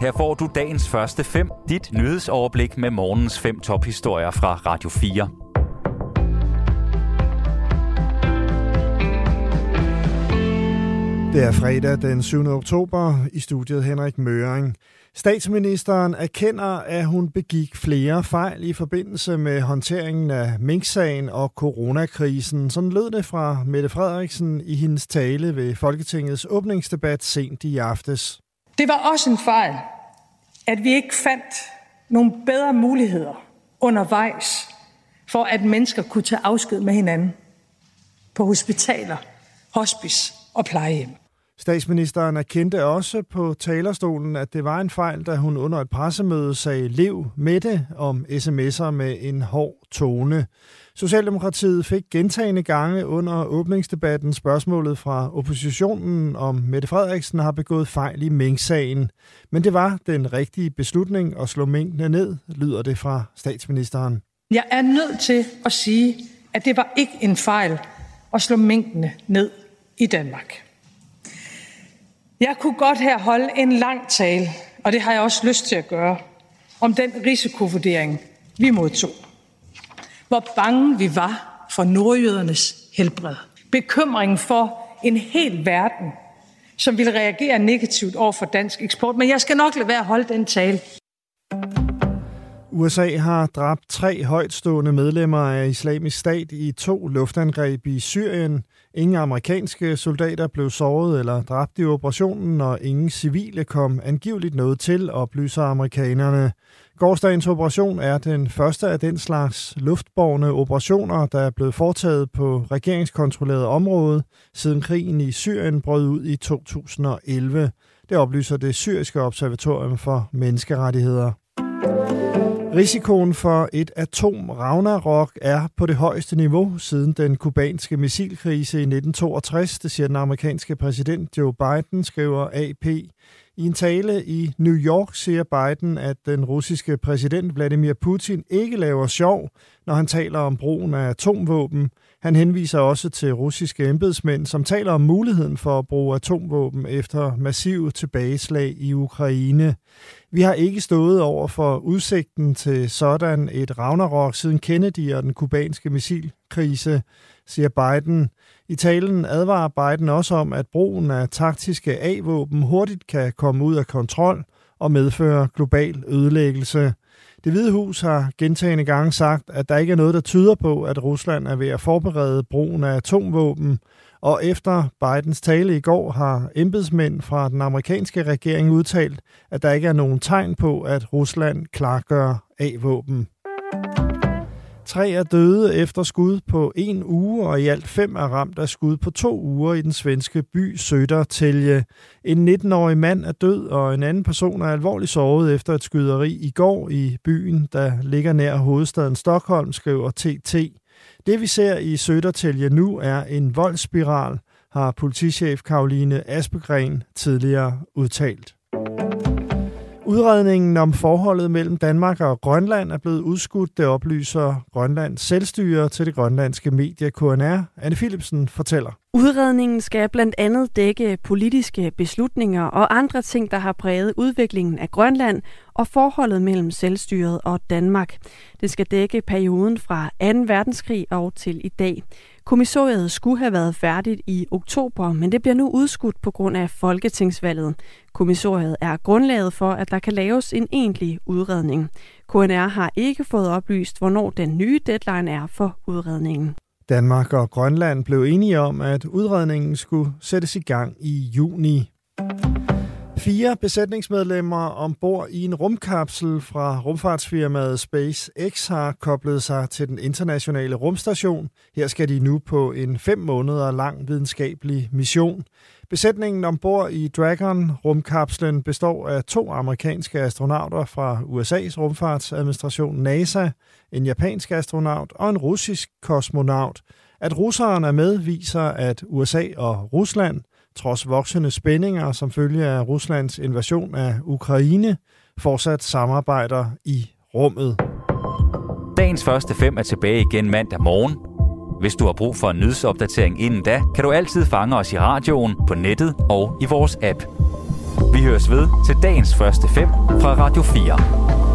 Her får du dagens første fem, dit nyhedsoverblik med morgens fem tophistorier fra Radio 4. Det er fredag den 7. oktober i studiet Henrik Møring. Statsministeren erkender, at hun begik flere fejl i forbindelse med håndteringen af minksagen og coronakrisen. Sådan lød det fra Mette Frederiksen i hendes tale ved Folketingets åbningsdebat sent i aftes. Det var også en fejl, at vi ikke fandt nogle bedre muligheder undervejs for, at mennesker kunne tage afsked med hinanden på hospitaler, hospice og plejehjem. Statsministeren erkendte også på talerstolen, at det var en fejl, da hun under et pressemøde sagde lev med det om sms'er med en hård tone. Socialdemokratiet fik gentagende gange under åbningsdebatten spørgsmålet fra oppositionen, om Mette Frederiksen har begået fejl i Mink-sagen. Men det var den rigtige beslutning at slå minkene ned, lyder det fra statsministeren. Jeg er nødt til at sige, at det var ikke en fejl at slå minkene ned i Danmark. Jeg kunne godt her holde en lang tale, og det har jeg også lyst til at gøre, om den risikovurdering, vi modtog. Hvor bange vi var for nordjødernes helbred. Bekymringen for en hel verden, som ville reagere negativt over for dansk eksport. Men jeg skal nok lade være at holde den tale. USA har dræbt tre højtstående medlemmer af islamisk stat i to luftangreb i Syrien. Ingen amerikanske soldater blev såret eller dræbt i operationen, og ingen civile kom angiveligt noget til, oplyser amerikanerne. Gårdsdagens operation er den første af den slags luftborne operationer, der er blevet foretaget på regeringskontrolleret område, siden krigen i Syrien brød ud i 2011. Det oplyser det syriske observatorium for menneskerettigheder. Risikoen for et atom Ragnarok er på det højeste niveau siden den kubanske missilkrise i 1962, det siger den amerikanske præsident Joe Biden, skriver AP. I en tale i New York siger Biden, at den russiske præsident Vladimir Putin ikke laver sjov, når han taler om brugen af atomvåben. Han henviser også til russiske embedsmænd, som taler om muligheden for at bruge atomvåben efter massive tilbageslag i Ukraine. Vi har ikke stået over for udsigten til sådan et Ragnarok siden Kennedy og den kubanske missilkrise, siger Biden. I talen advarer Biden også om, at brugen af taktiske A-våben hurtigt kan komme ud af kontrol og medføre global ødelæggelse. Det Hvide Hus har gentagende gange sagt, at der ikke er noget, der tyder på, at Rusland er ved at forberede brugen af atomvåben, og efter Bidens tale i går har embedsmænd fra den amerikanske regering udtalt, at der ikke er nogen tegn på, at Rusland klargør A-våben. Tre er døde efter skud på en uge, og i alt fem er ramt af skud på to uger i den svenske by Södertälje. En 19-årig mand er død, og en anden person er alvorligt såret efter et skyderi i går i byen, der ligger nær hovedstaden Stockholm, skriver TT. Det vi ser i Södertälje nu er en voldsspiral, har politichef Karoline Aspegren tidligere udtalt. Udredningen om forholdet mellem Danmark og Grønland er blevet udskudt, det oplyser Grønlands selvstyre til det grønlandske medie KNR. Anne Philipsen fortæller. Udredningen skal blandt andet dække politiske beslutninger og andre ting, der har præget udviklingen af Grønland og forholdet mellem selvstyret og Danmark. Det skal dække perioden fra 2. verdenskrig og til i dag. Kommissoriet skulle have været færdigt i oktober, men det bliver nu udskudt på grund af folketingsvalget. Kommissoriet er grundlaget for, at der kan laves en egentlig udredning. KNR har ikke fået oplyst, hvornår den nye deadline er for udredningen. Danmark og Grønland blev enige om, at udredningen skulle sættes i gang i juni. Fire besætningsmedlemmer ombord i en rumkapsel fra rumfartsfirmaet SpaceX har koblet sig til den internationale rumstation. Her skal de nu på en fem måneder lang videnskabelig mission. Besætningen ombord i Dragon-rumkapslen består af to amerikanske astronauter fra USA's rumfartsadministration NASA, en japansk astronaut og en russisk kosmonaut. At russeren er med viser, at USA og Rusland, trods voksende spændinger som følge af Ruslands invasion af Ukraine, fortsat samarbejder i rummet. Dagens første fem er tilbage igen mandag morgen. Hvis du har brug for en nyhedsopdatering inden da, kan du altid fange os i radioen, på nettet og i vores app. Vi høres ved til dagens første fem fra Radio 4.